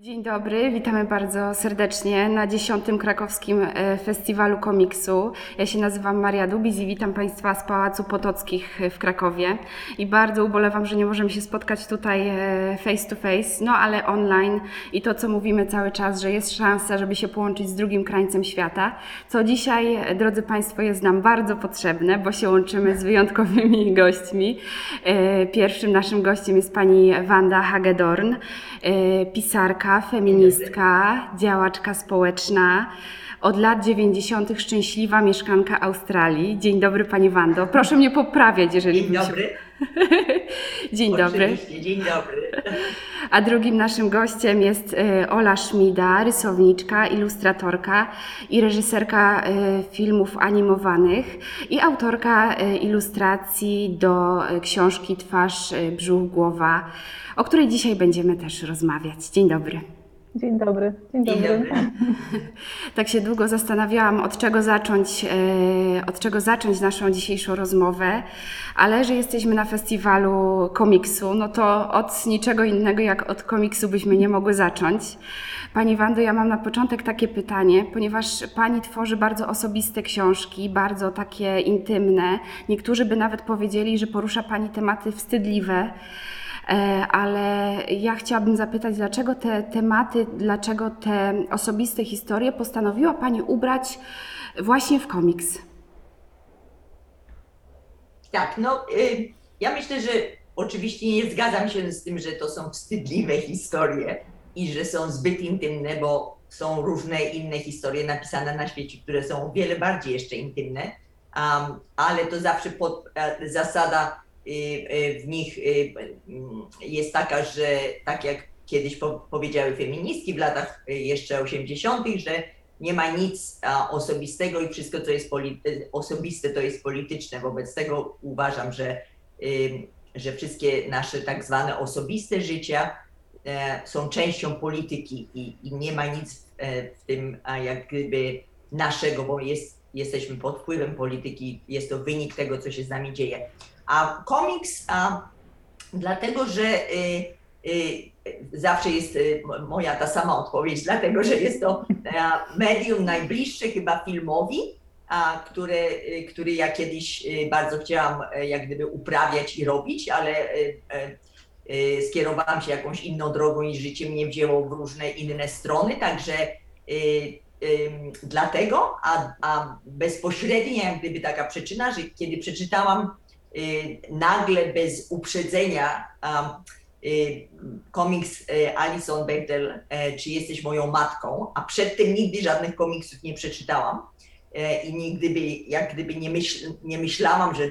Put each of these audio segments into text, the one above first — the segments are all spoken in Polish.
Dzień dobry, witamy bardzo serdecznie na 10. krakowskim e, festiwalu komiksu. Ja się nazywam Maria Dubis i witam Państwa z Pałacu Potockich w Krakowie. I bardzo ubolewam, że nie możemy się spotkać tutaj e, face to face, no ale online i to, co mówimy cały czas, że jest szansa, żeby się połączyć z drugim krańcem świata, co dzisiaj, e, drodzy Państwo, jest nam bardzo potrzebne, bo się łączymy z wyjątkowymi gośćmi. E, Pierwszym naszym gościem jest pani Wanda Hagedorn, e, pisarka, feministka, działaczka społeczna. Od lat 90. szczęśliwa mieszkanka Australii. Dzień dobry Pani Wando. Proszę mnie poprawiać, jeżeli Dzień dobry. Dzień dobry. Oczywiście, dzień dobry. A drugim naszym gościem jest e, Ola Szmida, rysowniczka, ilustratorka i reżyserka e, filmów animowanych i autorka e, ilustracji do książki Twarz, Brzuch, Głowa, o której dzisiaj będziemy też rozmawiać. Dzień dobry. Dzień dobry. Dzień Dzień dobry. dobry. Tak się długo zastanawiałam, od czego zacząć, e, od czego zacząć naszą dzisiejszą rozmowę, ale że jesteśmy na festiwalu komiksu, no to od niczego innego jak od komiksu byśmy nie mogły zacząć. Pani Wando, ja mam na początek takie pytanie, ponieważ Pani tworzy bardzo osobiste książki, bardzo takie intymne. Niektórzy by nawet powiedzieli, że porusza Pani tematy wstydliwe. E, Ale ja chciałabym zapytać, dlaczego te tematy, dlaczego te osobiste historie postanowiła Pani ubrać właśnie w komiks? Tak, no y, ja myślę, że oczywiście nie zgadzam się z tym, że to są wstydliwe historie i że są zbyt intymne, bo są różne inne historie napisane na świecie, które są o wiele bardziej jeszcze intymne, um, ale to zawsze pod, e, zasada w nich y, jest taka, że tak jak kiedyś po, powiedziały feministki w latach y, jeszcze 80., że nie ma nic osobistego i wszystko, co jest y, osobiste, to jest polityczne. Wobec tego uważam, że, że wszystkie nasze tak zwane osobiste życia e, są częścią polityki i, i nie ma nic e, w tym a, jak gdyby naszego, bo jest, jesteśmy pod wpływem polityki, jest to wynik tego, co się z nami dzieje. A komiks, a, dlatego że y, y, zawsze jest y, mo- moja ta sama odpowiedź, dlatego że jest to e, medium najbliższe chyba filmowi, a, które, który ja kiedyś bardzo chciałam e, jak gdyby uprawiać i robić, ale e, skierowałam się jakąś inną drogą i życie mnie wzięło w różne inne strony, także dlatego, a, a bezpośrednia jak gdyby taka przyczyna, że kiedy przeczytałam nagle bez uprzedzenia um, y, komiks y, Alison Bechdel, Czy jesteś moją matką, a przedtem nigdy żadnych komiksów nie przeczytałam i nigdy by, jak gdyby nie, myśl, nie myślałam, że,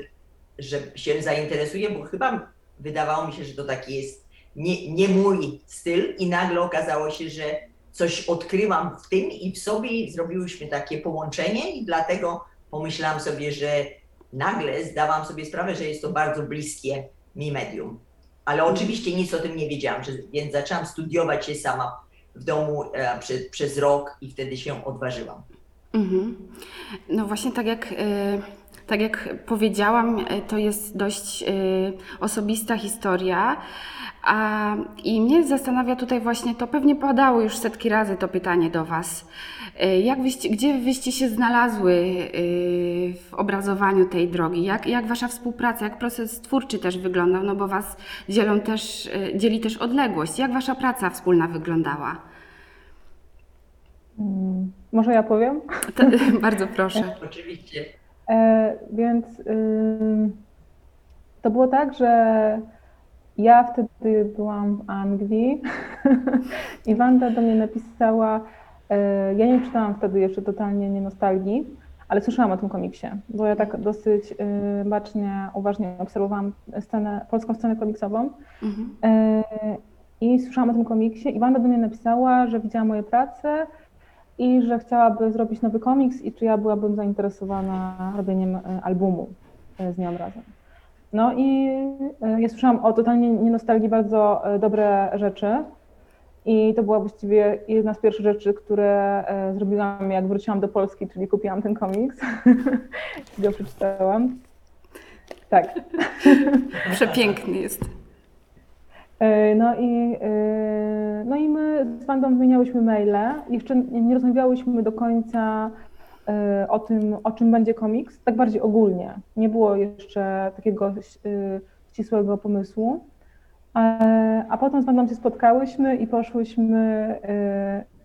że się zainteresuję, bo chyba wydawało mi się, że to taki jest nie, nie mój styl i nagle okazało się, że coś odkryłam w tym i w sobie zrobiłyśmy takie połączenie i dlatego pomyślałam sobie, że nagle zdałam sobie sprawę, że jest to bardzo bliskie mi medium. Ale oczywiście nic o tym nie wiedziałam, więc zaczęłam studiować się sama w domu e, przez, przez rok i wtedy się odważyłam. Mhm. No właśnie tak jak, e, tak jak powiedziałam, e, to jest dość e, osobista historia. A, I mnie zastanawia tutaj właśnie to, pewnie padało już setki razy to pytanie do Was. E, Jak wyście, gdzie wyście się znalazły w obrazowaniu tej drogi? Jak, jak Wasza współpraca, jak proces twórczy też wyglądał? No bo Was dzielą też, dzieli też odległość. Jak Wasza praca wspólna wyglądała? Mm, Może ja powiem? To, bardzo proszę. Oczywiście. E, więc to było tak, że ja wtedy byłam w Anglii i Wanda do mnie napisała, e, ja nie czytałam wtedy jeszcze totalnie nie nostalgii, ale słyszałam o tym komiksie, bo ja tak dosyć y, bacznie, uważnie obserwowałam scenę, polską scenę komiksową Mhm. E, I słyszałam o tym komiksie i Wanda do mnie napisała, że widziała moje prace i że chciałaby zrobić nowy komiks i czy ja byłabym zainteresowana robieniem e, albumu e, z nią razem. No i e, ja słyszałam o totalnie nie nostalgii bardzo dobre rzeczy i to była właściwie jedna z pierwszych rzeczy, które zrobiłam jak wróciłam do Polski, czyli kupiłam ten komiks i go przeczytałam. Tak. Przepiękny jest. E, No i, e, no i my z Wandą wymieniałyśmy maile. Jeszcze nie rozmawiałyśmy do końca e, o tym, o czym będzie komiks, tak bardziej ogólnie. Nie było jeszcze takiego ścisłego pomysłu. A potem z Wandą się spotkałyśmy i poszłyśmy,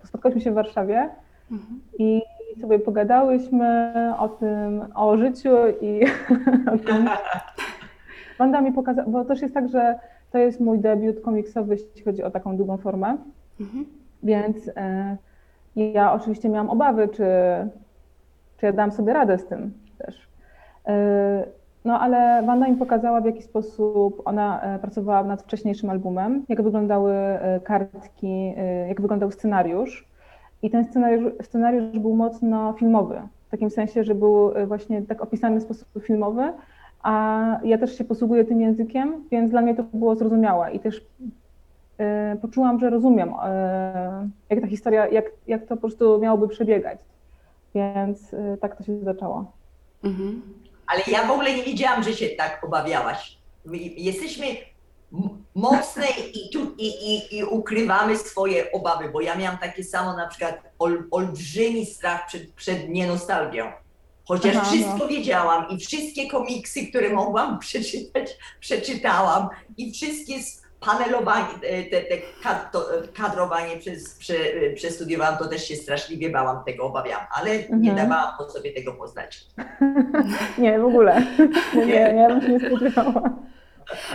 spotkałyśmy się w Warszawie Mhm. i sobie pogadałyśmy o tym, o życiu i o tym. Wanda mi pokazała, bo też jest tak, że to jest mój debiut komiksowy, jeśli chodzi o taką długą formę, Mhm. więc e, ja oczywiście miałam obawy, czy, czy ja dam sobie radę z tym też. E, no ale Wanda mi pokazała, w jaki sposób ona e, pracowała nad wcześniejszym albumem, jak wyglądały kartki, jak wyglądał scenariusz. I ten scenariusz, scenariusz był mocno filmowy, w takim sensie, że był właśnie tak opisany w sposób filmowy, a ja też się posługuję tym językiem, więc dla mnie to było zrozumiałe i też e, poczułam, że rozumiem, e, jak ta historia, jak, jak to po prostu miałoby przebiegać. Więc e, tak to się zaczęło. Mhm. Ale ja w ogóle nie wiedziałam, że się tak obawiałaś. My jesteśmy mocne i, tu, i, i, i ukrywamy swoje obawy, bo ja miałam takie samo na przykład ol, olbrzymi strach przed, przed nienostalgią. Chociaż Aha, wszystko no. wiedziałam i wszystkie komiksy, które mogłam przeczytać, przeczytałam i wszystkie panelowanie, te, te kad- to, kadrowanie przez, prze, przestudiowałam, to też się straszliwie bałam tego, obawiałam, ale nie Mhm. dawałam po sobie tego poznać. Nie, w ogóle. Nie, nie, ja bym się nie spodziewała.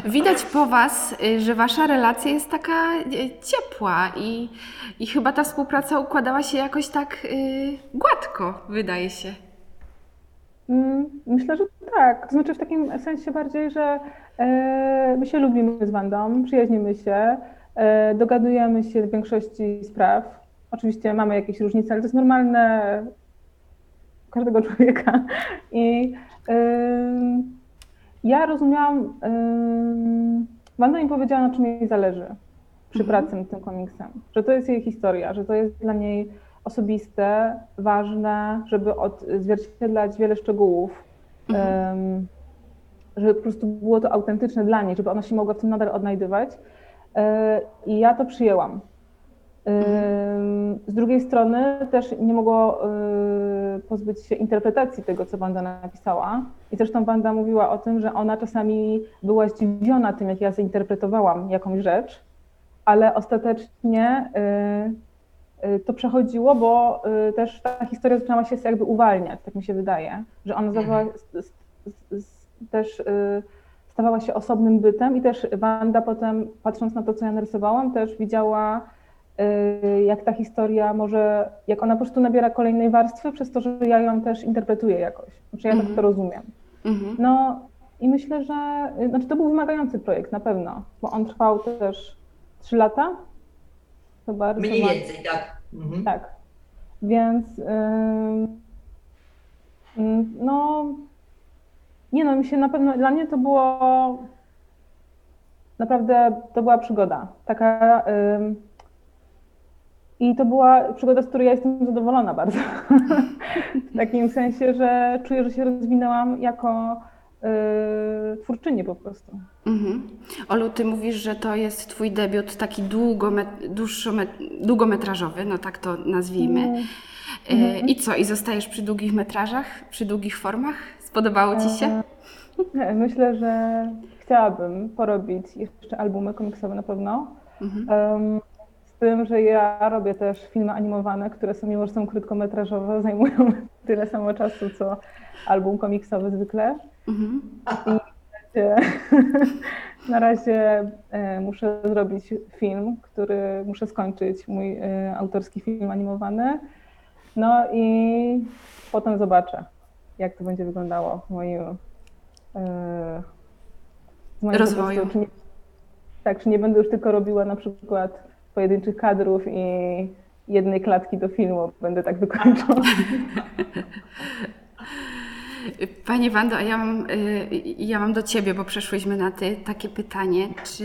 Widać po Was, y, że Wasza relacja jest taka y, ciepła i, i chyba ta współpraca układała się jakoś tak y, gładko, wydaje się. Mm, Myślę, że tak. To znaczy w takim sensie bardziej, że e, my się lubimy z Wandą, przyjaźnimy się, e, dogadujemy się w większości spraw. Oczywiście mamy jakieś różnice, ale to jest normalne u każdego człowieka. I ja rozumiałam, Wanda mi powiedziała, na czym jej zależy przy Mhm. pracy nad tym komiksem, że to jest jej historia, że to jest dla niej osobiste, ważne, żeby odzwierciedlać wiele szczegółów, Mhm. żeby po prostu było to autentyczne dla niej, żeby ona się mogła w tym nadal odnajdywać. E, I ja to przyjęłam. Em, Z drugiej strony też nie mogło e, pozbyć się interpretacji tego, co Wanda napisała. I zresztą Wanda mówiła o tym, że ona czasami była zdziwiona tym, jak ja zinterpretowałam jakąś rzecz, ale ostatecznie e, to przechodziło, bo e, też ta historia zaczęła się jakby uwalniać, tak mi się wydaje, że ona s- też e, stawała się osobnym bytem i też Wanda potem, patrząc na to, co ja narysowałam, też widziała, y, jak ta historia może, jak ona po prostu nabiera kolejnej warstwy, przez to, że ja ją też interpretuję jakoś. Znaczy ja tak Mhm. to rozumiem. Mhm. No i myślę, że y, znaczy to był wymagający projekt na pewno, bo on trwał też trzy lata. Chyba Mniej więcej, tak. Mhm. tak. Więc ym, no nie no, mi się na pewno dla mnie to było naprawdę to była przygoda. Taka ym, i to była przygoda, z której ja jestem zadowolona bardzo. w takim sensie, że czuję, że się rozwinęłam jako y, twórczyni po prostu. Mhm. Olu, ty mówisz, że to jest twój debiut taki długomet- długometrażowy, no tak to nazwijmy. Mm. E, I co, i zostajesz przy długich metrażach, przy długich formach? Spodobało ci się? E, Myślę, że chciałabym porobić jeszcze albumy komiksowe na pewno. Mhm. Z tym, że ja robię też filmy animowane, które są, mimo że są krótkometrażowe, zajmują tyle samo czasu, co album komiksowy zwykle. Mhm. Na razie e, muszę zrobić film, który muszę skończyć, mój e, autorski film animowany. No i potem zobaczę, jak to będzie wyglądało w moim, e, w moim Rozwoju. prostu, czy nie, tak, czy nie będę już tylko robiła na przykład pojedynczych kadrów i jednej klatki do filmu, będę tak wykończona. Panie Wando, a ja mam, y, ja mam do Ciebie, bo przeszłyśmy na Ty, takie pytanie, czy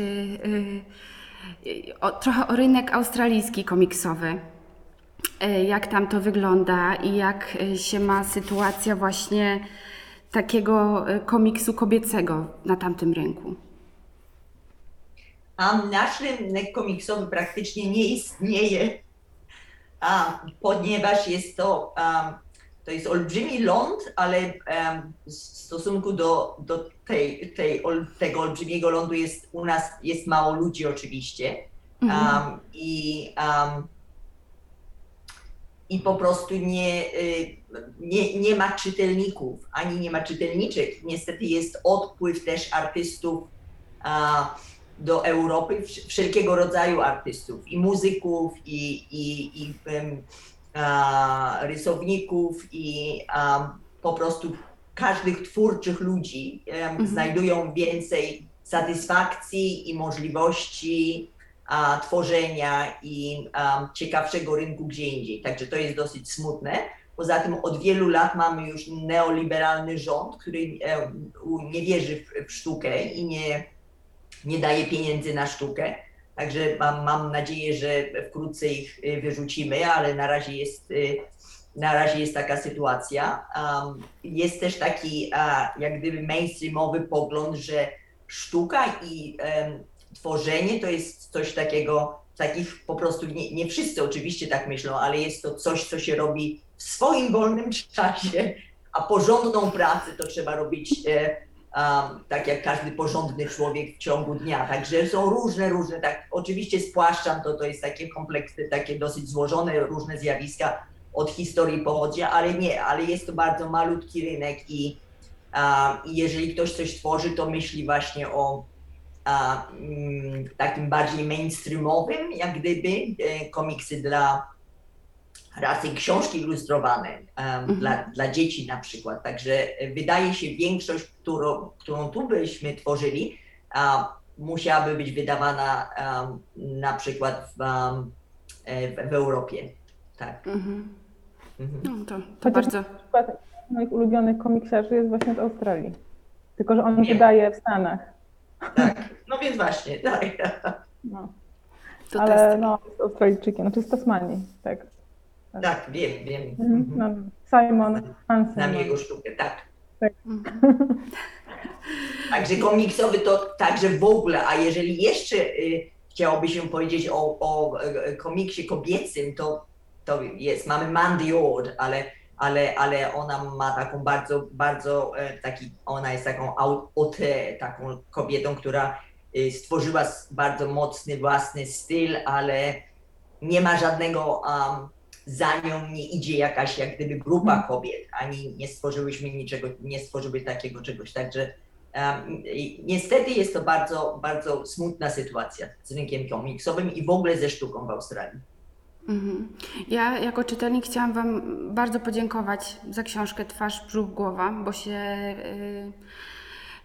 y, o, trochę o rynek australijski komiksowy. Y, Jak tam to wygląda i jak się ma sytuacja właśnie takiego komiksu kobiecego na tamtym rynku? A nasz rynek komiksowy praktycznie nie istnieje, a, ponieważ jest to, um, to jest olbrzymi ląd, ale um, w stosunku do, do tej, tej, tego olbrzymiego lądu jest u nas jest mało ludzi oczywiście. Mhm. Um, i, um, I po prostu nie, y, nie, nie ma czytelników, ani nie ma czytelniczek. Niestety jest odpływ też artystów a, do Europy, wsz- wszelkiego rodzaju artystów, i muzyków, i, i, i a, rysowników, i am, po prostu każdych twórczych ludzi em, Mhm. znajdują więcej satysfakcji i możliwości a, tworzenia i a, ciekawszego rynku gdzie indziej. Także to jest dosyć smutne. Poza tym od wielu lat mamy już neoliberalny rząd, który e, nie wierzy w, w sztukę i nie, nie daje pieniędzy na sztukę. Także mam, mam nadzieję, że wkrótce ich y, wyrzucimy, ale na razie jest, y, na razie jest taka sytuacja. Jest też taki jak gdyby mainstreamowy pogląd, że sztuka i tworzenie to jest coś takiego, takich po prostu, nie, nie wszyscy oczywiście tak myślą, ale jest to coś, co się robi w swoim wolnym czasie, a porządną pracę to trzeba robić e, um, tak jak każdy porządny człowiek w ciągu dnia. Także są różne, różne, tak oczywiście spłaszczam to, to jest takie kompleksy, takie dosyć złożone, różne zjawiska od historii pochodzi, ale nie, ale jest to bardzo malutki rynek i, a, i jeżeli ktoś coś tworzy, to myśli właśnie o a, mm, takim bardziej mainstreamowym, jak gdyby, e, komiksy dla raczej książki ilustrowane em, Mhm. dla, dla dzieci na przykład. Także wydaje się większość, którą, którą tu byśmy tworzyli, a, musiałaby być wydawana em, na przykład w, w, w Europie. Tak. Mhm. Mhm. No to, to Chociaż bardzo. na przykład moich ulubionych komiksiarzy jest właśnie z Australii. Tylko, że on Wiem. wydaje w Stanach. tak. No więc właśnie, tak. No. To Ale test. no, jest Australijczykiem, znaczy z Tasmanii, tak. Tak, wiem, wiem. Mhm. Mhm. No, Simon Hansen. Znam jego sztukę, tak. Mhm. Także komiksowy to także w ogóle, a jeżeli jeszcze y, chciałoby się powiedzieć o, o e, komiksie kobiecym, to, to jest, mamy Mandy Ord, ale, ale, ale ona ma taką bardzo, bardzo e, taki, ona jest taką auteur, taką kobietą, która y, stworzyła bardzo mocny własny styl, ale nie ma żadnego, um, za nią nie idzie jakaś jak gdyby grupa Mhm. kobiet, ani nie stworzyłyśmy niczego, nie stworzyły takiego czegoś, także um, niestety jest to bardzo, bardzo smutna sytuacja z rynkiem komiksowym i w ogóle ze sztuką w Australii. Mhm. Ja jako czytelnik chciałam Wam bardzo podziękować za książkę Twarz, brzuch, głowa, bo się, y,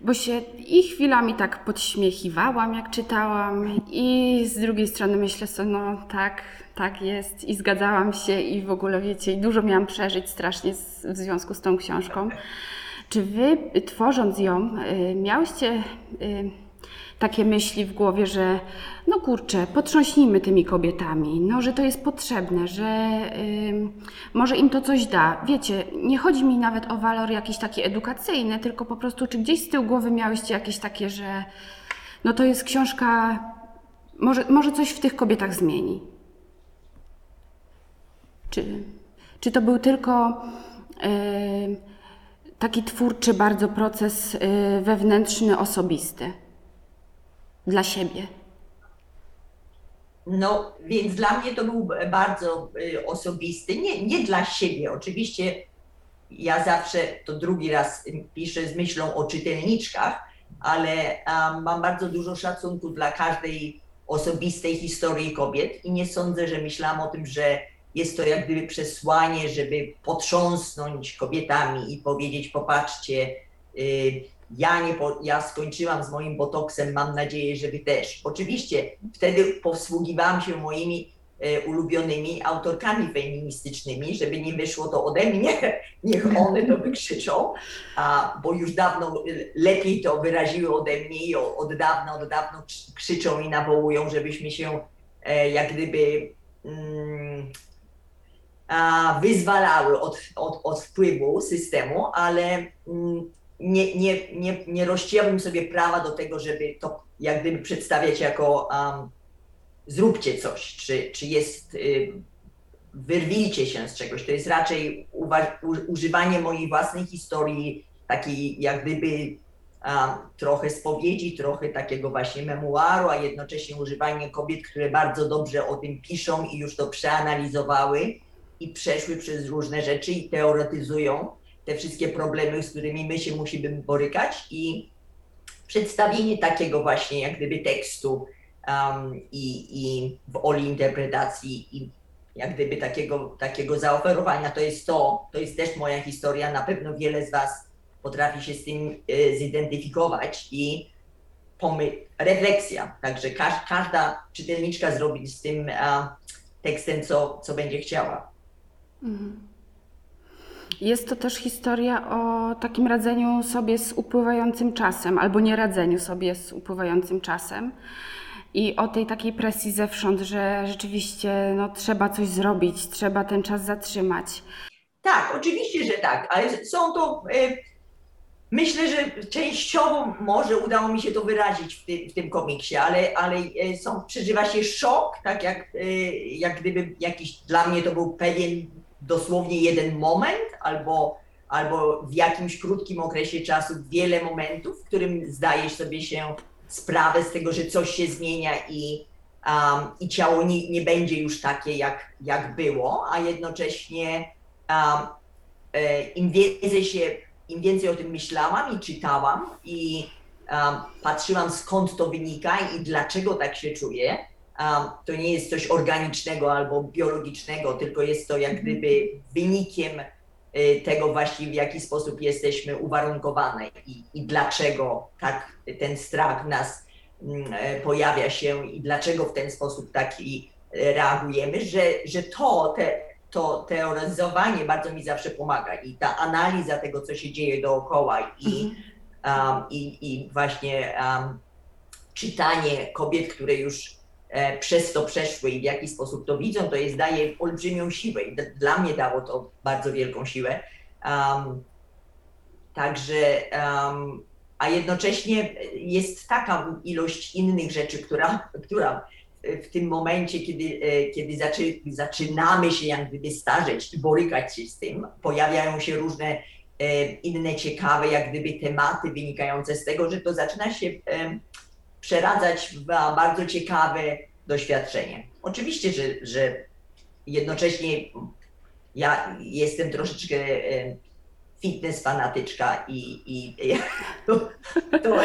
bo się i chwilami tak podśmiechiwałam, jak czytałam, i z drugiej strony myślę sobie, no tak, tak jest, i zgadzałam się, i w ogóle wiecie, i dużo miałam przeżyć strasznie z, w związku z tą książką. Czy Wy, tworząc ją, y, miałyście y, takie myśli w głowie, że no kurczę, potrząśnijmy tymi kobietami, no że to jest potrzebne, że może im to coś da. Wiecie, nie chodzi mi nawet o walor jakiś taki edukacyjny, tylko po prostu, czy gdzieś z tyłu głowy miałyście jakieś takie, że no to jest książka, może, może coś w tych kobietach zmieni. Czy, czy to był tylko taki twórczy bardzo proces y, wewnętrzny, osobisty dla siebie? No, więc dla mnie to był bardzo y, osobisty, nie, nie dla siebie. Oczywiście ja zawsze to drugi raz y, piszę z myślą o czytelniczkach, ale mam bardzo dużo szacunku dla każdej osobistej historii kobiet i nie sądzę, że myślałam o tym, że jest to jak gdyby przesłanie, żeby potrząsnąć kobietami i powiedzieć, popatrzcie, y, ja, nie po, ja skończyłam z moim botoksem, mam nadzieję, że wy też. Oczywiście wtedy posługiwałam się moimi e, ulubionymi autorkami feministycznymi, żeby nie wyszło to ode mnie, niech one to wykrzyczą, a, bo już dawno e, lepiej to wyraziły ode mnie i od dawna, od dawna krz- krzyczą i nawołują, żebyśmy się e, jak gdyby mm, a, wyzwalały od, od, od wpływu systemu, ale mm, nie, nie, nie, nie sobie prawa do tego, żeby to jak gdyby przedstawiać jako um, zróbcie coś, czy, czy jest y, wyrwijcie się z czegoś. To jest raczej używanie mojej własnej historii, takiej jak gdyby um, trochę spowiedzi, trochę takiego właśnie memuaru, a jednocześnie używanie kobiet, które bardzo dobrze o tym piszą i już to przeanalizowały i przeszły przez różne rzeczy i teoretyzują te wszystkie problemy, z którymi my się musimy borykać i przedstawienie takiego właśnie jak gdyby tekstu um, i, i w oli interpretacji i jak gdyby takiego, takiego zaoferowania, to jest to, to jest też moja historia, na pewno wiele z Was potrafi się z tym e, zidentyfikować i pomy- refleksja, także każ, każda czytelniczka zrobi z tym e, tekstem, co, co będzie chciała. Mhm. Jest to też historia o takim radzeniu sobie z upływającym czasem, albo nie radzeniu sobie z upływającym czasem. I o tej takiej presji zewsząd, że rzeczywiście no, trzeba coś zrobić, trzeba ten czas zatrzymać. Tak, oczywiście, że tak, ale są to. E, myślę, że częściowo może udało mi się to wyrazić w, ty, w tym komiksie, ale, ale e, są, przeżywa się szok, tak jak, e, jak gdyby jakiś dla mnie to był pewien dosłownie jeden moment, albo, albo w jakimś krótkim okresie czasu wiele momentów, w którym zdajesz sobie się sprawę z tego, że coś się zmienia i, um, i ciało nie, nie będzie już takie, jak, jak było, a jednocześnie um, e, im więcej się, im więcej o tym myślałam i czytałam i um, patrzyłam skąd to wynika i dlaczego tak się czuję, to nie jest coś organicznego albo biologicznego, tylko jest to jak gdyby wynikiem e, tego właśnie, w jaki sposób jesteśmy uwarunkowane i, i dlaczego tak ten strach w nas mm, e, pojawia się i dlaczego w ten sposób taki reagujemy, że, że to, te, to teoretyzowanie bardzo mi zawsze pomaga i ta analiza tego, co się dzieje dookoła i, um, i, i właśnie um, czytanie kobiet, które już przez to przeszły i w jaki sposób to widzą, to jest daje olbrzymią siłę i dla mnie dało to bardzo wielką siłę. Um, także, um, a jednocześnie jest taka ilość innych rzeczy, która, która w tym momencie, kiedy, e, kiedy zaczy, zaczynamy się jak gdyby starzeć i borykać się z tym, pojawiają się różne e, inne ciekawe jak gdyby tematy wynikające z tego, że to zaczyna się e, przeradzać w bardzo ciekawe doświadczenie. Oczywiście, że, że jednocześnie ja jestem troszeczkę e, fitness fanatyczka i, i to, to,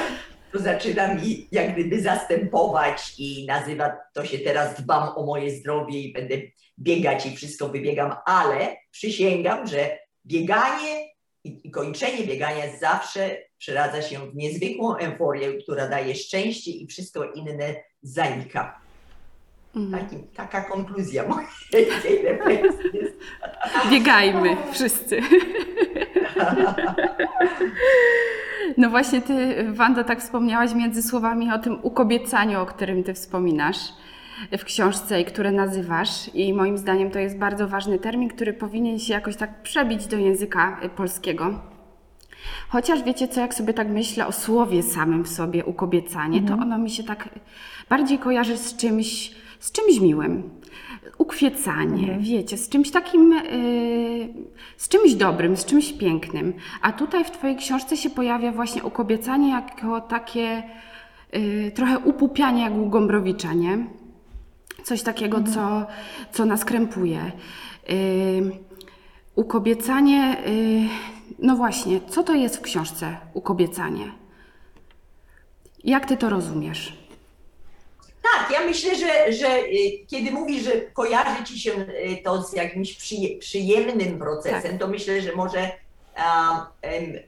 to zaczyna mi jak gdyby zastępować i nazywa to się teraz dbam o moje zdrowie i będę biegać i wszystko wybiegam, ale przysięgam, że bieganie i, i kończenie biegania zawsze przeradza się w niezwykłą euforię, która daje szczęście i wszystko inne zanika. Mhm. Taki, taka konkluzja mojej refleksji jest. Biegajmy wszyscy. No właśnie ty, Wanda, tak wspomniałaś między słowami o tym ukobiecaniu, o którym ty wspominasz w książce i które nazywasz. I moim zdaniem to jest bardzo ważny termin, który powinien się jakoś tak przebić do języka polskiego. Chociaż wiecie co, jak sobie tak myślę o słowie samym w sobie ukobiecanie, to ono mi się tak bardziej kojarzy z czymś, z czymś miłym. Ukwiecanie, wiecie, z czymś takim, y, z czymś dobrym, z czymś pięknym. A tutaj w Twojej książce się pojawia właśnie ukobiecanie jako takie y, trochę upupianie jak u Gombrowicza, nie? Coś takiego, co, co nas krępuje. Y, ukobiecanie, y, no właśnie, co to jest w książce ukobiecanie? Jak Ty to rozumiesz? Tak, ja myślę, że, że y, kiedy mówisz, że kojarzy ci się y, to z jakimś przyje, przyjemnym procesem, to myślę, że może a,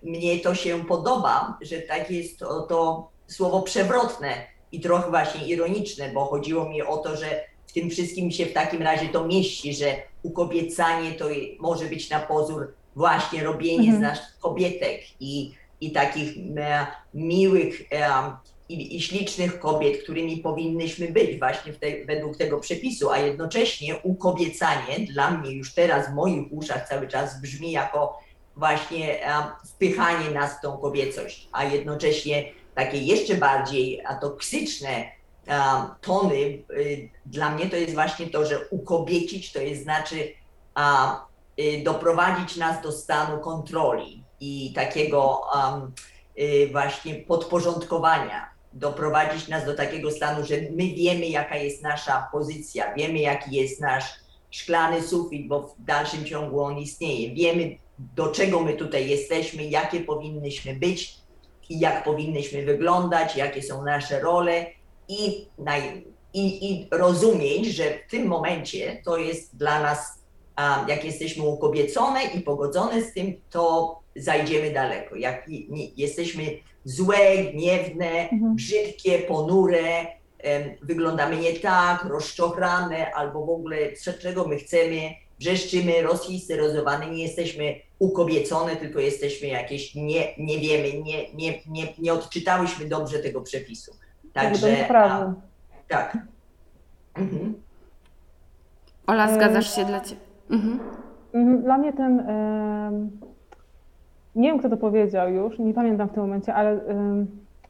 mnie to się podoba, że tak jest to, to słowo przewrotne i trochę właśnie ironiczne, bo chodziło mi o to, że w tym wszystkim się w takim razie to mieści, że ukobiecanie to może być na pozór właśnie robienie z nas kobietek i, i takich e, miłych em, i, i ślicznych kobiet, którymi powinnyśmy być właśnie w tej, według tego przepisu, a jednocześnie ukobiecanie dla mnie już teraz w moich uszach cały czas brzmi jako właśnie um, wpychanie nas w tą kobiecość, a jednocześnie takie jeszcze bardziej toksyczne um, tony, y, dla mnie to jest właśnie to, że ukobiecić to jest znaczy doprowadzić nas do stanu kontroli i takiego um, y, właśnie podporządkowania, doprowadzić nas do takiego stanu, że my wiemy, jaka jest nasza pozycja, wiemy, jaki jest nasz szklany sufit, bo w dalszym ciągu on istnieje. Wiemy, do czego my tutaj jesteśmy, jakie powinnyśmy być i jak powinnyśmy wyglądać, jakie są nasze role i, i, i rozumieć, że w tym momencie to jest dla nas, jak jesteśmy ukobiecone i pogodzone z tym, to zajdziemy daleko. Jak jesteśmy złe, gniewne, Mhm. brzydkie, ponure, wyglądamy nie tak, rozczochrane, albo w ogóle czego my chcemy, wrzeszczymy, rozhisteryzowane, nie jesteśmy ukobiecone, tylko jesteśmy jakieś, nie, nie wiemy, nie, nie, nie, nie odczytałyśmy dobrze tego przepisu. Także, a, tak. Mhm. Ola, E, zgadzasz się dla Ciebie? Mhm. Dla mnie ten, nie wiem kto to powiedział już, nie pamiętam w tym momencie, ale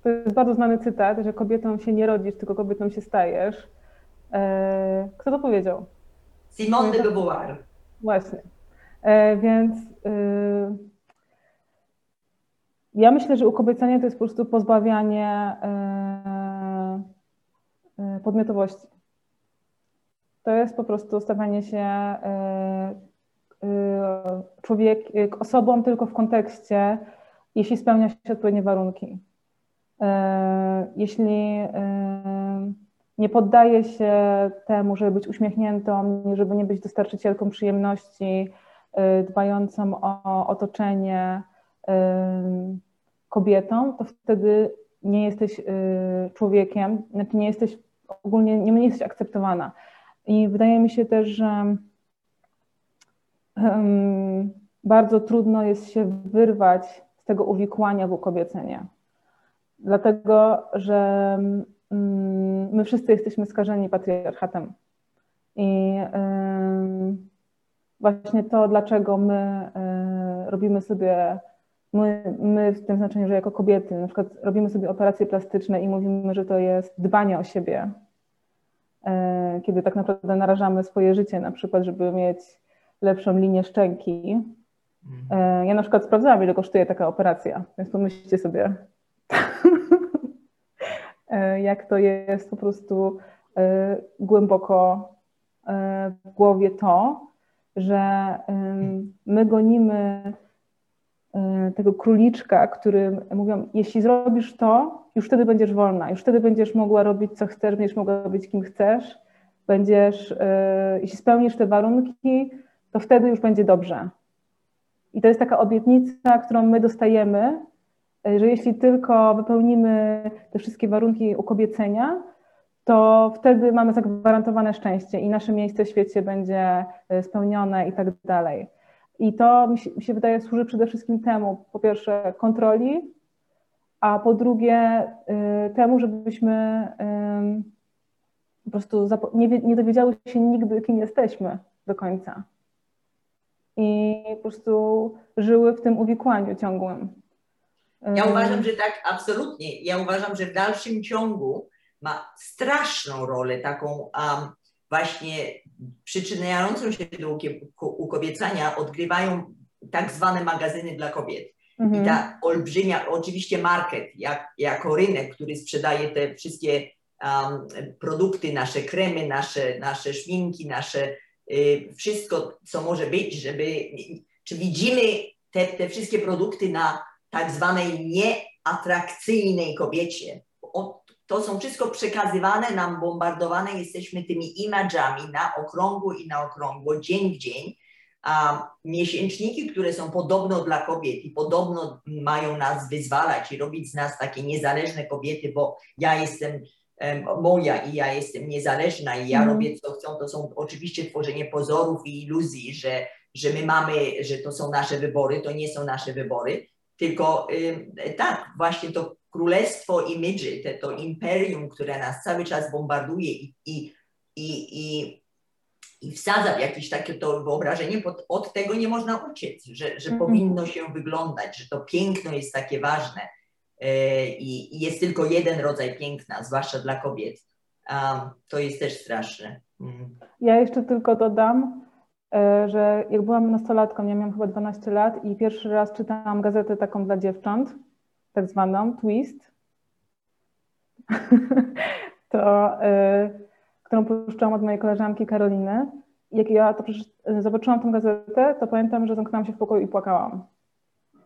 to jest bardzo znany cytat, że kobietą się nie rodzisz, tylko kobietą się stajesz. E, Kto to powiedział? Simone de Beauvoir. Właśnie. E, więc y, ja myślę, że ukobiecanie to jest po prostu pozbawianie e, podmiotowości. To jest po prostu stawianie się e, e, człowiek, e, osobą tylko w kontekście, jeśli spełnia się odpowiednie warunki. Jeśli nie poddaje się temu, żeby być uśmiechniętą, żeby nie być dostarczycielką przyjemności, dbającą o otoczenie kobietą, to wtedy nie jesteś człowiekiem, znaczy nie jesteś ogólnie, nie, nie jesteś akceptowana. I wydaje mi się też, że em, bardzo trudno jest się wyrwać z tego uwikłania w ukobiecenie. Dlatego, że mm, my wszyscy jesteśmy skażeni patriarchatem. I ym, właśnie to, dlaczego my y, robimy sobie, my, my w tym znaczeniu, że jako kobiety, na przykład robimy sobie operacje plastyczne i mówimy, że to jest dbanie o siebie, kiedy tak naprawdę narażamy swoje życie, na przykład, żeby mieć lepszą linię szczęki. Y, Ja na przykład sprawdzałam, ile kosztuje taka operacja, więc pomyślcie sobie, e, jak to jest po prostu e, głęboko e, w głowie to, że my gonimy e, tego króliczka, który mówią, jeśli zrobisz to, już wtedy będziesz wolna, już wtedy będziesz mogła robić co chcesz, będziesz mogła być kim chcesz, będziesz, e, jeśli spełnisz te warunki, to wtedy już będzie dobrze. I to jest taka obietnica, którą my dostajemy, e, że jeśli tylko wypełnimy te wszystkie warunki ukobiecenia, to wtedy mamy zagwarantowane szczęście i nasze miejsce w świecie będzie e, spełnione i tak dalej. I to mi się, mi się wydaje służy przede wszystkim temu, po pierwsze kontroli, a po drugie y, temu, żebyśmy ym, po prostu nie, nie dowiedziały się nigdy, kim jesteśmy do końca. I po prostu żyły w tym uwikłaniu ciągłym. Ja Ym, uważam, że tak, absolutnie. Ja uważam, że w dalszym ciągu ma straszną rolę taką um, właśnie przyczyniającą się do ukobiecania odgrywają tak zwane magazyny dla kobiet. I mhm. ta olbrzymia, oczywiście market, jak, jako rynek, który sprzedaje te wszystkie um, produkty, nasze kremy, nasze, nasze szminki, nasze y, wszystko, co może być, żeby, czy widzimy te, te wszystkie produkty na tak zwanej nieatrakcyjnej kobiecie. O, to są wszystko przekazywane nam, bombardowane jesteśmy tymi image'ami na okrągło i na okrągło, dzień w dzień. A miesięczniki, które są podobno dla kobiet i podobno mają nas wyzwalać i robić z nas takie niezależne kobiety, bo ja jestem em, moja i ja jestem niezależna i ja Mhm. robię co chcą, to są oczywiście tworzenie pozorów i iluzji, że, że my mamy, że to są nasze wybory, to nie są nasze wybory, tylko tak, właśnie to królestwo imidży, te, to imperium, które nas cały czas bombarduje i, i, i, i wsadza w jakieś takie to wyobrażenie, bo od tego nie można uciec, że, że Mhm. powinno się wyglądać, że to piękno jest takie ważne i, i jest tylko jeden rodzaj piękna, zwłaszcza dla kobiet. A, to jest też straszne. Mm. Ja jeszcze tylko dodam, e, że jak byłam nastolatką, ja miałam chyba 12 lat i pierwszy raz czytałam gazetę taką dla dziewcząt, tak zwaną Twist, to, e, którą puszczałam od mojej koleżanki Karoliny. Jak ja to e, zobaczyłam tę gazetę, to pamiętam, że zamknęłam się w pokoju i płakałam.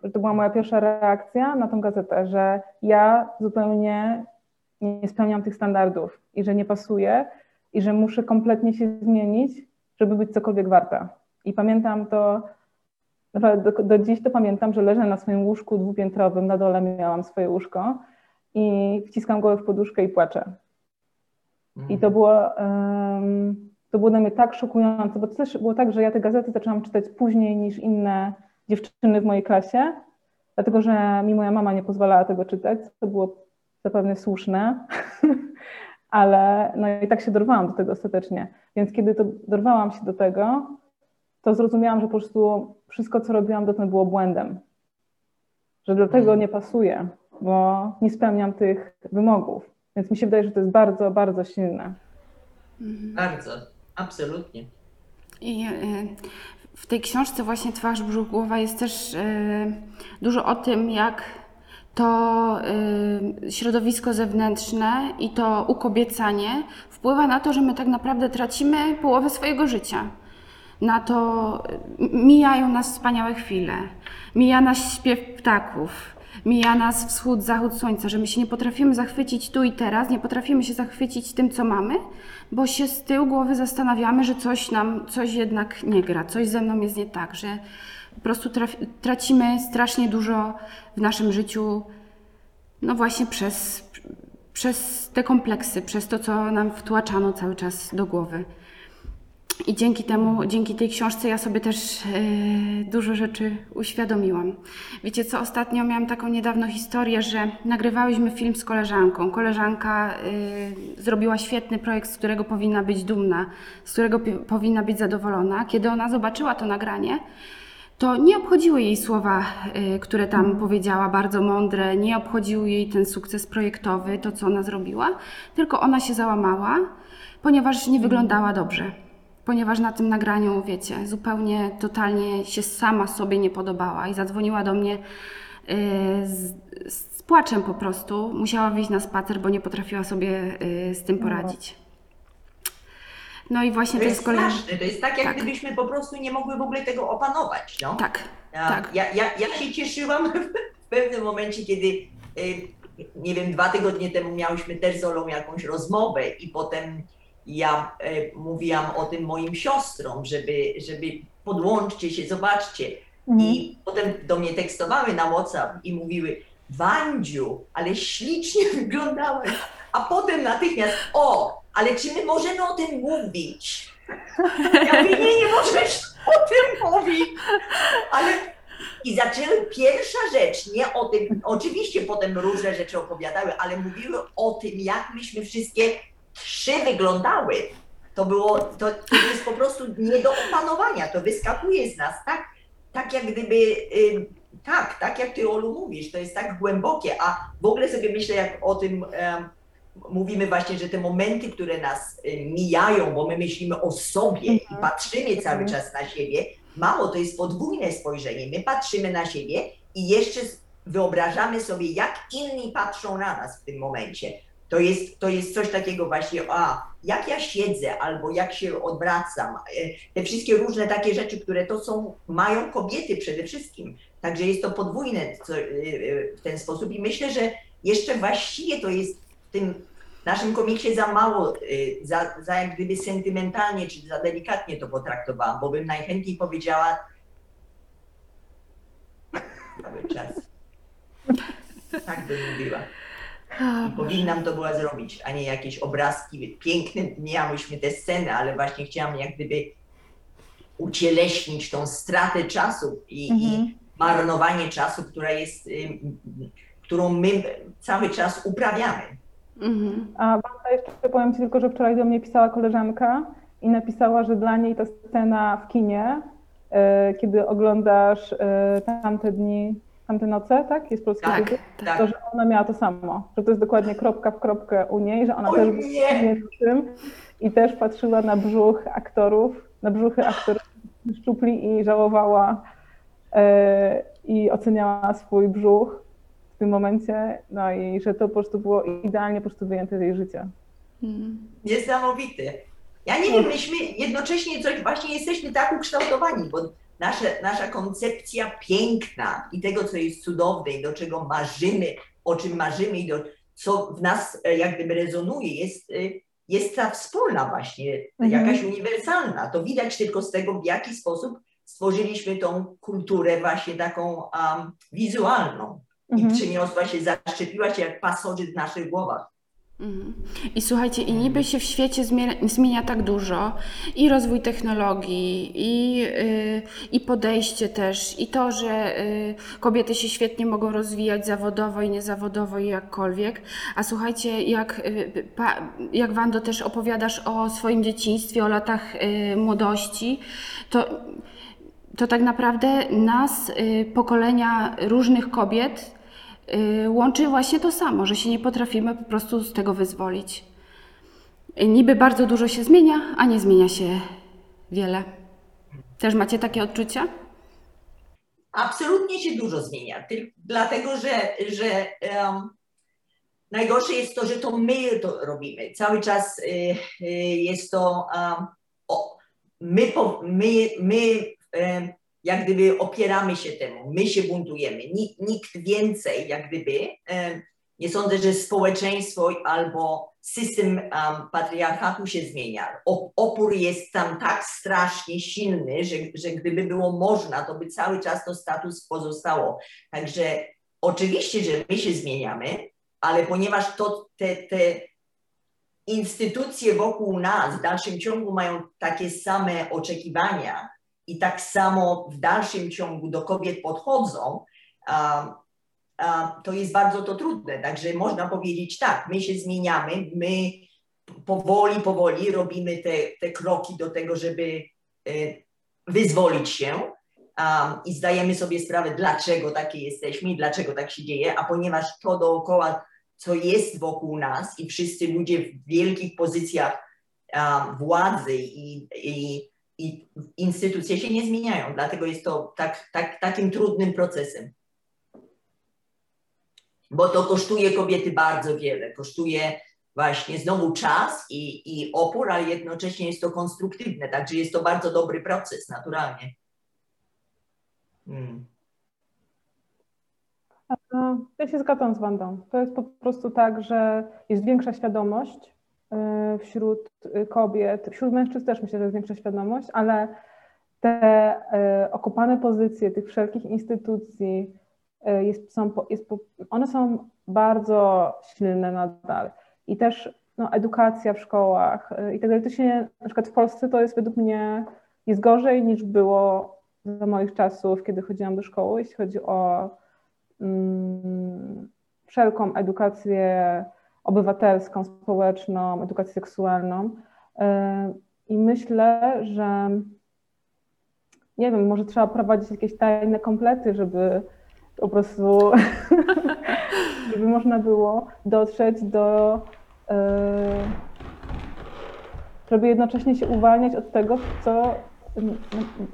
Że to była moja pierwsza reakcja na tą gazetę, że ja zupełnie nie spełniam tych standardów i że nie pasuję i że muszę kompletnie się zmienić, żeby być cokolwiek warta. I pamiętam to, naprawdę do, do dziś to pamiętam, że leżę na swoim łóżku dwupiętrowym, na dole miałam swoje łóżko i wciskam głowę w poduszkę i płaczę. I to było, em, to było dla mnie tak szokujące, bo to też było tak, że ja te gazety zaczęłam czytać później niż inne dziewczyny w mojej klasie, dlatego że mi moja mama nie pozwalała tego czytać, co było zapewne słuszne, ale no i tak się dorwałam do tego ostatecznie. Więc kiedy to dorwałam się do tego, to zrozumiałam, że po prostu wszystko, co robiłam dotąd było błędem. Że dlatego nie pasuje, bo nie spełniam tych wymogów. Więc mi się wydaje, że to jest bardzo, bardzo silne. Bardzo, absolutnie. I e, w tej książce właśnie Twarz, brzuch, głowa jest też e, dużo o tym, jak to e, środowisko zewnętrzne i to ukobiecanie wpływa na to, że my tak naprawdę tracimy połowę swojego życia. Na to mijają nas wspaniałe chwile, mija nas śpiew ptaków, mija nas wschód, zachód słońca, że my się nie potrafimy zachwycić tu i teraz, nie potrafimy się zachwycić tym, co mamy, bo się z tyłu głowy zastanawiamy, że coś nam, coś jednak nie gra, coś ze mną jest nie tak, że po prostu tracimy strasznie dużo w naszym życiu, no właśnie przez, przez te kompleksy, przez to, co nam wtłaczano cały czas do głowy. I dzięki temu, dzięki tej książce ja sobie też e, dużo rzeczy uświadomiłam. Wiecie co, ostatnio miałam taką niedawno historię, że nagrywałyśmy film z koleżanką. Koleżanka e, zrobiła świetny projekt, z którego powinna być dumna, z którego powinna być zadowolona. Kiedy ona zobaczyła to nagranie, to nie obchodziły jej słowa, y, które tam powiedziała, bardzo mądre, nie obchodził jej ten sukces projektowy, to co ona zrobiła, tylko ona się załamała, ponieważ nie wyglądała dobrze. Ponieważ na tym nagraniu, wiecie, zupełnie, totalnie się sama sobie nie podobała i zadzwoniła do mnie y, z, z płaczem po prostu. Musiała wyjść na spacer, bo nie potrafiła sobie y, z tym poradzić. No i właśnie To to jest jest straszne, to jest tak, jak Tak. gdybyśmy po prostu nie mogły w ogóle tego opanować. No? Tak, Ja, tak. ja, ja, ja się cieszyłam w pewnym momencie, kiedy y, nie wiem, dwa tygodnie temu miałyśmy też z Olą jakąś rozmowę i potem ja y, mówiłam o tym moim siostrom, żeby, żeby podłączcie się, zobaczcie. I potem do mnie tekstowały na WhatsApp i mówiły, Wandziu, ale ślicznie wyglądałeś. A potem natychmiast, o, ale czy my możemy o tym mówić? Ja mówię, nie, nie możesz o tym mówić. Ale i zaczęły pierwsza rzecz, nie o tym, oczywiście potem różne rzeczy opowiadały, ale mówiły o tym, jak myśmy wszystkie trzy wyglądały. To było, to, to jest po prostu nie do opanowania, to wyskakuje z nas, tak, tak jak gdyby, ym, tak, tak jak ty Olu mówisz, to jest tak głębokie, a w ogóle sobie myślę, jak o tym mówimy właśnie, że te momenty, które nas y, mijają, bo my myślimy o sobie i Mhm. patrzymy cały Mhm. czas na siebie, mało, to jest podwójne spojrzenie. My patrzymy na siebie i jeszcze wyobrażamy sobie, jak inni patrzą na nas w tym momencie. To jest, to jest coś takiego właśnie, a jak ja siedzę, albo jak się odwracam, e, te wszystkie różne takie rzeczy, które to są, mają kobiety przede wszystkim. Także jest to podwójne e, e, w ten sposób i myślę, że jeszcze właściwie to jest w tym naszym komiksie za mało, za, za jak gdyby sentymentalnie czy za delikatnie to potraktowałam, bo bym najchętniej powiedziała cały czas. Tak bym mówiła. I powinnam to była zrobić, a nie jakieś obrazki. Piękne miałyśmy te sceny, ale właśnie chciałam jak gdyby ucieleśnić tą stratę czasu i, i Mhm. marnowanie czasu, która jest, y, którą my cały czas uprawiamy. Mhm. A Wanda, jeszcze powiem Ci tylko, że wczoraj do mnie pisała koleżanka i napisała, że dla niej ta scena w kinie, e, kiedy oglądasz e, tamte dni, tamte noce, tak? Jest polski Tak, tytuł? tak. To, że ona miała to samo, że to jest dokładnie kropka w kropkę u niej, że ona O też nie! była w tym i też patrzyła na brzuch aktorów, na brzuchy aktorów szczupli i żałowała e, i oceniała swój brzuch w tym momencie, no i że to po prostu było idealnie po prostu wyjęte z jej życia. Mm. Niesamowite. Ja nie wiem, myśmy jednocześnie coś, właśnie jesteśmy tak ukształtowani, bo nasze, nasza koncepcja piękna i tego, co jest cudowne i do czego marzymy, o czym marzymy i do, co w nas e, jak gdyby rezonuje, jest, e, jest ta wspólna właśnie, Mhm. jakaś uniwersalna. To widać tylko z tego, w jaki sposób stworzyliśmy tą kulturę właśnie taką um, wizualną i Mhm. przyniosła się, zaszczepiła się jak pasożyt w naszych głowach. Mhm. I słuchajcie, i niby się w świecie zmienia, zmienia tak dużo, i rozwój technologii, i, y, i podejście też, i to, że y, kobiety się świetnie mogą rozwijać zawodowo i niezawodowo i jakkolwiek. A słuchajcie, jak, y, pa, jak Wando też opowiadasz o swoim dzieciństwie, o latach y, młodości, to, to tak naprawdę nas, y, pokolenia różnych kobiet, łączy właśnie to samo, że się nie potrafimy po prostu z tego wyzwolić. Y, Niby bardzo dużo się zmienia, a nie zmienia się wiele. Też macie takie odczucia? Absolutnie się dużo zmienia, tylko dlatego że, że em, najgorsze jest to, że to my to robimy. Cały czas y, y, jest to, em, o, my, po, my, my em, jak gdyby opieramy się temu, my się buntujemy. Nikt, więcej, jak gdyby, nie sądzę, że społeczeństwo albo system em, patriarchatu się zmienia. Opór jest tam tak strasznie silny, że, że gdyby było można, to by cały czas to status pozostało. Także oczywiście, że my się zmieniamy, ale ponieważ to, te, te instytucje wokół nas w dalszym ciągu mają takie same oczekiwania i tak samo w dalszym ciągu do kobiet podchodzą, um, a, to jest bardzo to trudne. Także można powiedzieć tak, my się zmieniamy, my powoli, powoli robimy te, te kroki do tego, żeby e, wyzwolić się i zdajemy sobie sprawę, dlaczego takie jesteśmy i dlaczego tak się dzieje, a ponieważ to dookoła, co jest wokół nas i wszyscy ludzie w wielkich pozycjach władzy i, i, i instytucje się nie zmieniają, dlatego jest to tak, tak, takim trudnym procesem bo to kosztuje kobiety bardzo wiele. Kosztuje właśnie znowu czas i, i opór, ale jednocześnie jest to konstruktywne, także jest to bardzo dobry proces, naturalnie. Hmm. No, Ja się zgadzam z Wandą. To jest po prostu tak, że jest większa świadomość wśród y, kobiet, wśród mężczyzn też myślę, że jest większa świadomość, ale te y, okopane pozycje tych wszelkich instytucji, y, jest, są, jest, one są bardzo silne nadal. I też no, edukacja w szkołach i tak dalej. To się, na przykład w Polsce to jest według mnie, jest gorzej niż było za moich czasów, kiedy chodziłam do szkoły, jeśli chodzi o mm, wszelką edukację obywatelską, społeczną, edukację seksualną. Y, I myślę, że nie wiem, może trzeba prowadzić jakieś tajne komplety, żeby po prostu, żeby można było dotrzeć do, y, żeby jednocześnie się uwalniać od tego, co mm,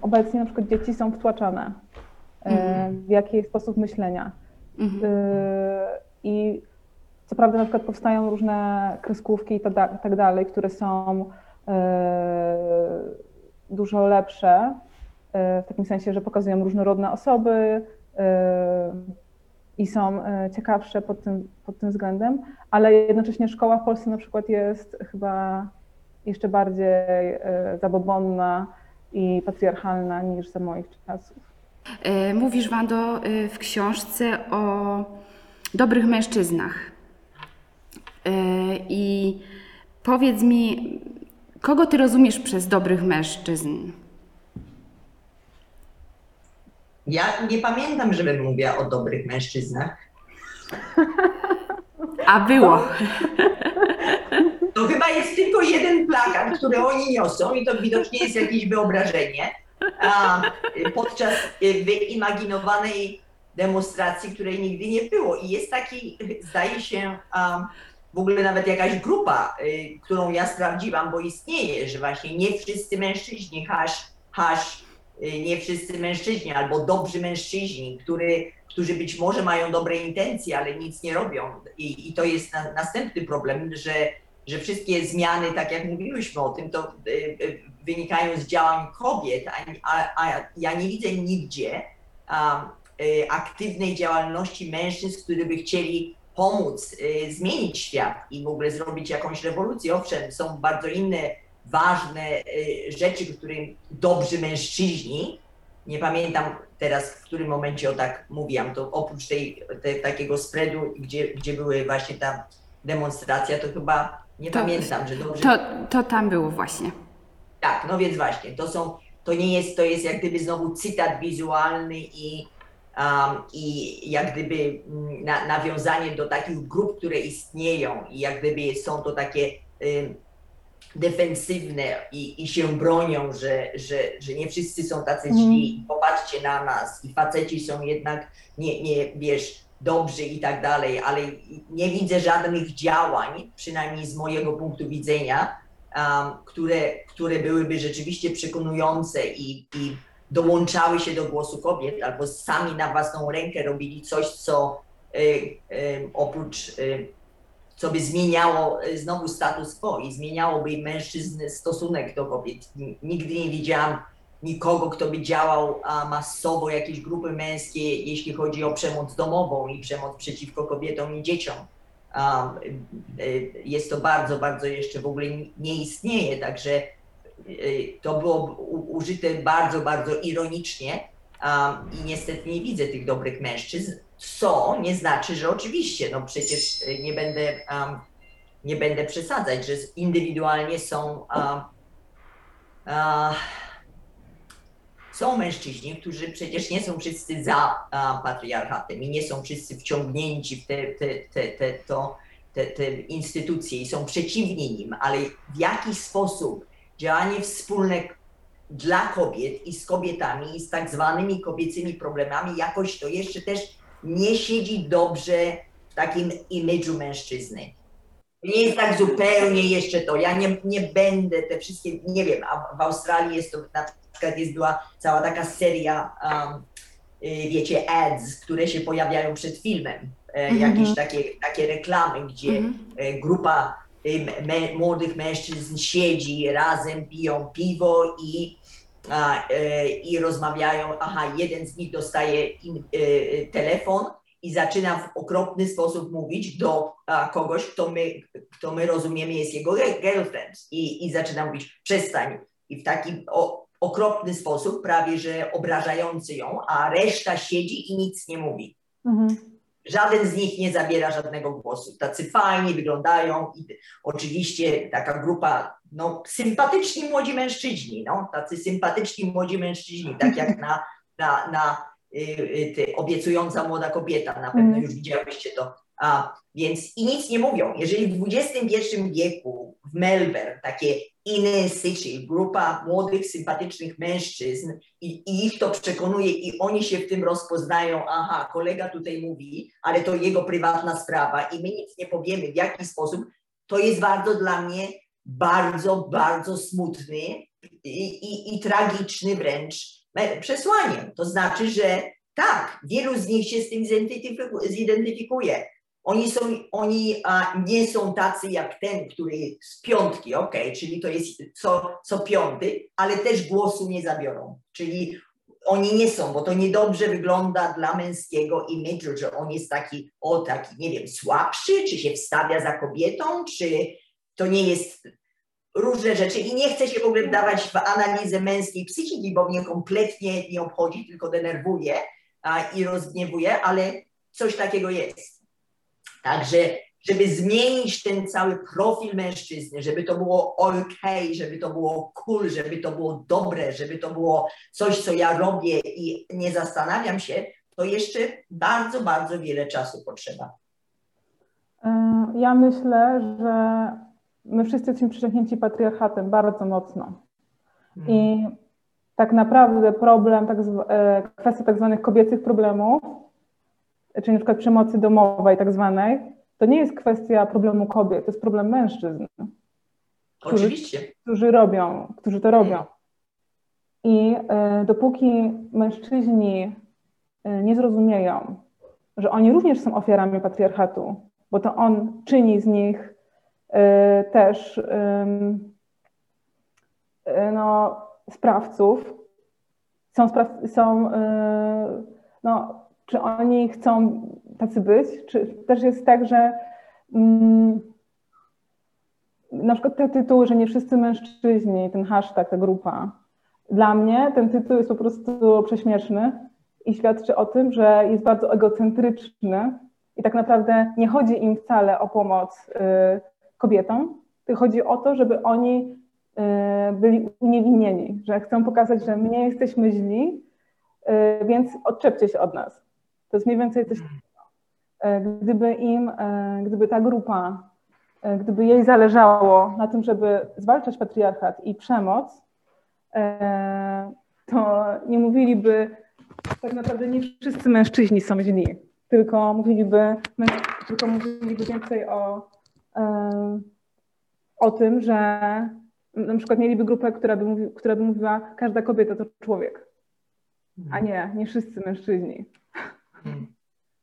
obecnie na przykład dzieci są wtłaczane, Mhm. w jaki sposób myślenia. Mhm. Y, I co prawda na przykład powstają różne kreskówki i tak dalej, które są y, dużo lepsze, y, w takim sensie, że pokazują różnorodne osoby y, i są ciekawsze pod tym, pod tym względem, ale jednocześnie szkoła w Polsce na przykład jest chyba jeszcze bardziej zabobonna i patriarchalna niż za moich czasów. E, Mówisz, Wando, e, w książce o dobrych mężczyznach. E, I powiedz mi, kogo ty rozumiesz przez dobrych mężczyzn? Ja nie pamiętam, żebym mówiła o dobrych mężczyznach. A było. To chyba chyba jest tylko jeden plakat, który oni niosą i to widocznie jest jakieś wyobrażenie a, podczas y, wyimaginowanej demonstracji, której nigdy nie było. I jest taki, zdaje się, a, w ogóle nawet jakaś grupa, y, którą ja sprawdziłam, bo istnieje, że właśnie nie wszyscy mężczyźni, hash, hash, y, nie wszyscy mężczyźni, albo dobrzy mężczyźni, który, którzy być może mają dobre intencje, ale nic nie robią. I, i to jest na, następny problem, że, że wszystkie zmiany, tak jak mówiłyśmy o tym, to y, y, wynikają z działań kobiet, a, a, a ja nie widzę nigdzie y, aktywnej działalności mężczyzn, którzy by chcieli pomóc y, zmienić świat i w ogóle zrobić jakąś rewolucję. Owszem, są bardzo inne ważne y, rzeczy, którym dobrzy mężczyźni, nie pamiętam teraz, w którym momencie o tak mówiłam, to oprócz tej, tej takiego spreadu, gdzie, gdzie były właśnie ta demonstracja, to chyba nie To- pamiętam, że dobrze. To, to tam było właśnie. Tak, no więc właśnie, to są, to nie jest, to jest jak gdyby znowu cytat wizualny i, um, i jak gdyby mm, na, nawiązanie do takich grup, które istnieją i jak gdyby są to takie defensywne i, i się bronią, że, że, że nie wszyscy są tacy Mhm. źli, popatrzcie na nas i faceci są jednak, nie, nie wiesz, dobrzy i tak dalej, ale nie widzę żadnych działań, przynajmniej z mojego punktu widzenia, um, które, które byłyby rzeczywiście przekonujące i, i dołączały się do głosu kobiet, albo sami na własną rękę robili coś, co y, y, oprócz, y, co by zmieniało znowu status quo i zmieniałoby mężczyzn stosunek do kobiet. Nigdy nie widziałam nikogo, kto by działał masowo, jakieś grupy męskie, jeśli chodzi o przemoc domową i przemoc przeciwko kobietom i dzieciom. Jest to bardzo, bardzo jeszcze w ogóle nie- nie istnieje, także to było użyte bardzo, bardzo ironicznie um, i niestety nie widzę tych dobrych mężczyzn, co nie znaczy, że oczywiście, no przecież y, nie będę, um, nie będę przesadzać, że indywidualnie są um, są mężczyźni, którzy przecież nie są wszyscy za patriarchatem i nie są wszyscy wciągnięci w te, te, te, te, to, te, te instytucje i są przeciwni nim, ale w jaki sposób działanie wspólne dla kobiet i z kobietami i z tak zwanymi kobiecymi problemami jakoś to jeszcze też nie siedzi dobrze w takim imidżu mężczyzny. Nie jest tak zupełnie jeszcze to. Ja nie, nie będę te wszystkie, nie wiem, a w Australii jest to na przykład jest była cała taka seria, um, y, wiecie, ads, które się pojawiają przed filmem. E, Mhm. Jakieś takie, takie reklamy, gdzie Mhm. e, grupa młodych mężczyzn siedzi razem, piją piwo i, a, e, i rozmawiają. Aha, jeden z nich dostaje e, e, telefon i zaczyna w okropny sposób mówić do a, kogoś, kto my, kto my rozumiemy jest jego girlfriend. I, I zaczyna mówić, przestań. I w taki o, okropny sposób, prawie że obrażający ją, a reszta siedzi i nic nie mówi. Mhm. Żaden z nich nie zabiera żadnego głosu. Tacy fajni wyglądają i oczywiście taka grupa, no sympatyczni młodzi mężczyźni, no tacy sympatyczni młodzi mężczyźni, tak jak na, na, na y, y, ty, obiecująca młoda kobieta, na pewno Mhm. już widziałyście to. A, więc i nic nie mówią. Jeżeli w XXI wieku w Melbourne takie inner city, grupa młodych, sympatycznych mężczyzn i, i ich to przekonuje i oni się w tym rozpoznają, aha, kolega tutaj mówi, ale to jego prywatna sprawa i my nic nie powiemy, w jaki sposób, to jest bardzo dla mnie bardzo, bardzo smutny i, i, i tragiczny wręcz przesłaniem. To znaczy, że tak, wielu z nich się z tym zidentyfiku- zidentyfikuje. Oni, są, oni a, nie są tacy jak ten, który z piątki, okej, czyli to jest co, co piąty, ale też głosu nie zabiorą. Czyli oni nie są, bo to niedobrze wygląda dla męskiego imidżu, że on jest taki, o taki, nie wiem, słabszy, czy się wstawia za kobietą, czy to nie jest różne rzeczy i nie chcę się w ogóle wdawać w analizę męskiej psychiki, bo mnie kompletnie nie obchodzi, tylko denerwuje a, i rozgniewuje, ale coś takiego jest. Także, żeby zmienić ten cały profil mężczyzny, żeby to było ok, żeby to było cool, żeby to było dobre, żeby to było coś, co ja robię i nie zastanawiam się, to jeszcze bardzo, bardzo wiele czasu potrzeba. E, Ja myślę, że my wszyscy jesteśmy przesiąknięci patriarchatem bardzo mocno. Mm. I tak naprawdę problem, tak zwa, e, kwestia tak zwanych kobiecych problemów, czyli na przykład przemocy domowej tak zwanej, to nie jest kwestia problemu kobiet, to jest problem mężczyzn, Oczywiście. którzy robią, którzy to robią. I e, dopóki mężczyźni e, nie zrozumieją, że oni również są ofiarami patriarchatu, bo to on czyni z nich e, też no, sprawców, są, spraw, są no, czy oni chcą tacy być, czy też jest tak, że mm, na przykład te tytuły, że nie wszyscy mężczyźni, ten hashtag, ta grupa, dla mnie ten tytuł jest po prostu prześmieszny i świadczy o tym, że jest bardzo egocentryczny i tak naprawdę nie chodzi im wcale o pomoc y, kobietom, tylko chodzi o to, żeby oni y, byli uniewinnieni, że chcą pokazać, że my nie jesteśmy źli, y, więc odczepcie się od nas. To jest mniej więcej coś takiego. Y, Gdyby im, y, gdyby ta grupa, y, gdyby jej zależało na tym, żeby zwalczać patriarchat i przemoc, to nie mówiliby, tak naprawdę nie wszyscy mężczyźni są źli, tylko mówiliby, tylko mówiliby więcej o, e, o tym, że na przykład mieliby grupę, która by, mówi, która by mówiła, każda kobieta to człowiek, a nie, nie wszyscy mężczyźni. Mm.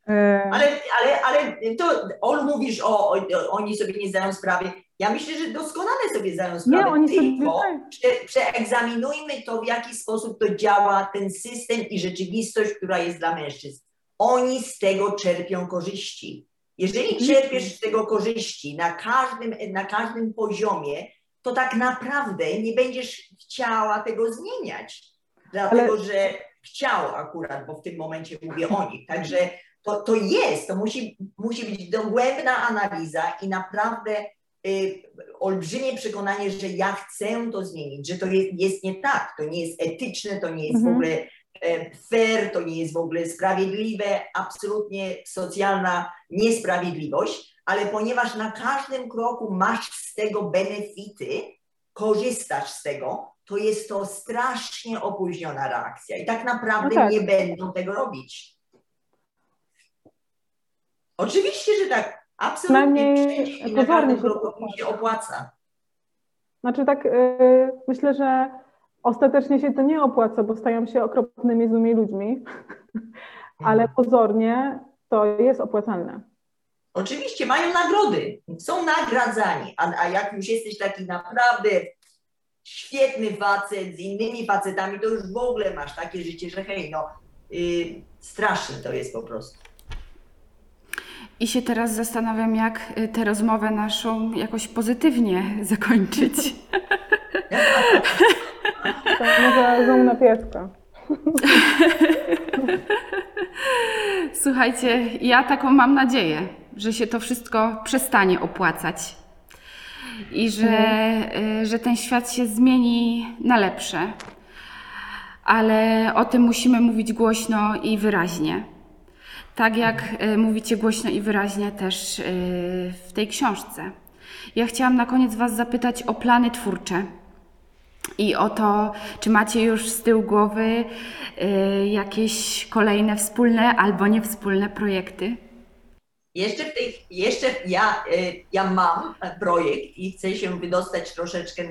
E, Ale, ale, ale to Olu mówisz o, o, oni sobie nie zdają sprawy. Ja myślę, że doskonale sobie zdają sprawę. Nie, oni tylko prze, przeegzaminujmy to, w jaki sposób to działa, ten system i rzeczywistość, która jest dla mężczyzn. Oni z tego czerpią korzyści. Jeżeli czerpiesz z tego korzyści na każdym, na każdym poziomie, to tak naprawdę nie będziesz chciała tego zmieniać. Dlatego, że chciał akurat, bo w tym momencie mówię o nich. Także to, to jest, to musi, musi być dogłębna analiza i naprawdę y, olbrzymie przekonanie, że ja chcę to zmienić, że to jest, jest nie tak, to nie jest etyczne, to nie jest w Mhm. ogóle e, fair, to nie jest w ogóle sprawiedliwe, absolutnie socjalna niesprawiedliwość, ale ponieważ na każdym kroku masz z tego benefity, korzystasz z tego, to jest to strasznie opóźniona reakcja i tak naprawdę No tak. nie będą tego robić. Oczywiście, że tak. Absolutnie. I na każdym się kroku się opłaca. Znaczy tak, y, myślę, że ostatecznie się to nie opłaca, bo stają się okropnymi, złymi ludźmi, ale pozornie to jest opłacalne. Oczywiście mają nagrody, są nagradzani, a, a jak już jesteś taki naprawdę świetny facet z innymi facetami, to już w ogóle masz takie życie, że hej, no y, straszne to jest po prostu. I się teraz zastanawiam, jak y, tę rozmowę naszą jakoś pozytywnie zakończyć. To może zoom na pieska. Słuchajcie, ja taką mam nadzieję, że się to wszystko przestanie opłacać i że, y, że ten świat się zmieni na lepsze. Ale o tym musimy mówić głośno i wyraźnie. Tak jak y, mówicie głośno i wyraźnie też y, w tej książce. Ja chciałam na koniec Was zapytać o plany twórcze. I o to, czy macie już z tyłu głowy jakieś kolejne wspólne albo niewspólne projekty? Jeszcze, w tej, jeszcze ja, y, ja mam projekt i chcę się wydostać troszeczkę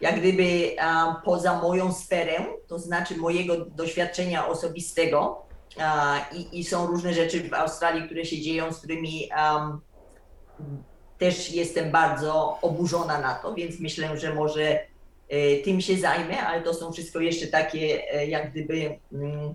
jak gdyby poza moją sferę, to znaczy mojego doświadczenia osobistego. I, i są różne rzeczy w Australii, które się dzieją, z którymi am, też jestem bardzo oburzona na to, więc myślę, że może y, tym się zajmę, ale to są wszystko jeszcze takie e, jak gdyby mm,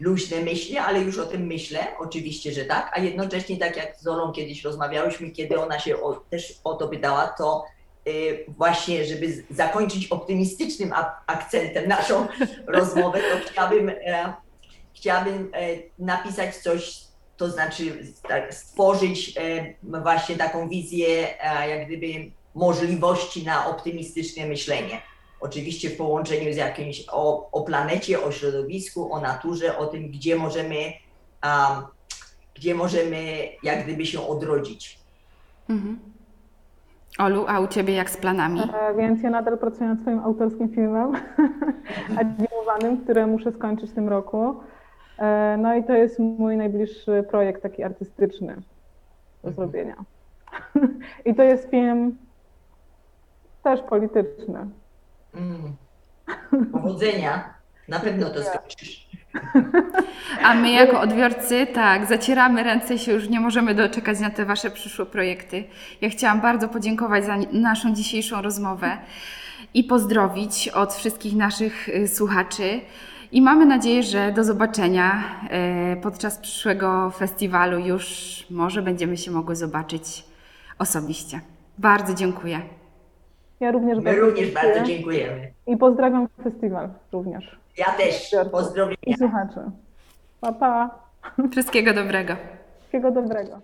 luźne myśli, ale już o tym myślę, oczywiście, że tak, a jednocześnie tak jak z Zolą kiedyś rozmawiałyśmy, kiedy ona się o, też o to pytała, to y, właśnie, żeby zakończyć optymistycznym akcentem naszą rozmowę, to chciałabym, e, chciałabym e, napisać coś, to znaczy tak, stworzyć e, właśnie taką wizję e, jak gdyby możliwości na optymistyczne myślenie. Oczywiście w połączeniu z jakimś o, o planecie, o środowisku, o naturze, o tym, gdzie możemy, um, gdzie możemy jak gdyby się odrodzić. Mhm. Olu, a u Ciebie jak z planami? E, Więc ja nadal pracuję nad swoim autorskim filmem animowanym, który muszę skończyć w tym roku. E, No i to jest mój najbliższy projekt taki artystyczny do Mhm. zrobienia. I to jest film też polityczny. Mm. Powodzenia. Na pewno to skończysz. A my jako odbiorcy, tak, zacieramy ręce i się już nie możemy doczekać na te Wasze przyszłe projekty. Ja chciałam bardzo podziękować za naszą dzisiejszą rozmowę i pozdrowić od wszystkich naszych y, słuchaczy. I mamy nadzieję, że do zobaczenia y, podczas przyszłego festiwalu. Już może będziemy się mogły zobaczyć osobiście. Bardzo dziękuję. Ja również My bardzo również dziękuję. bardzo dziękujemy. I pozdrawiam festiwal również. Ja też. Pozdrowienia. I słuchaczy. Pa, pa. Wszystkiego dobrego. Wszystkiego dobrego.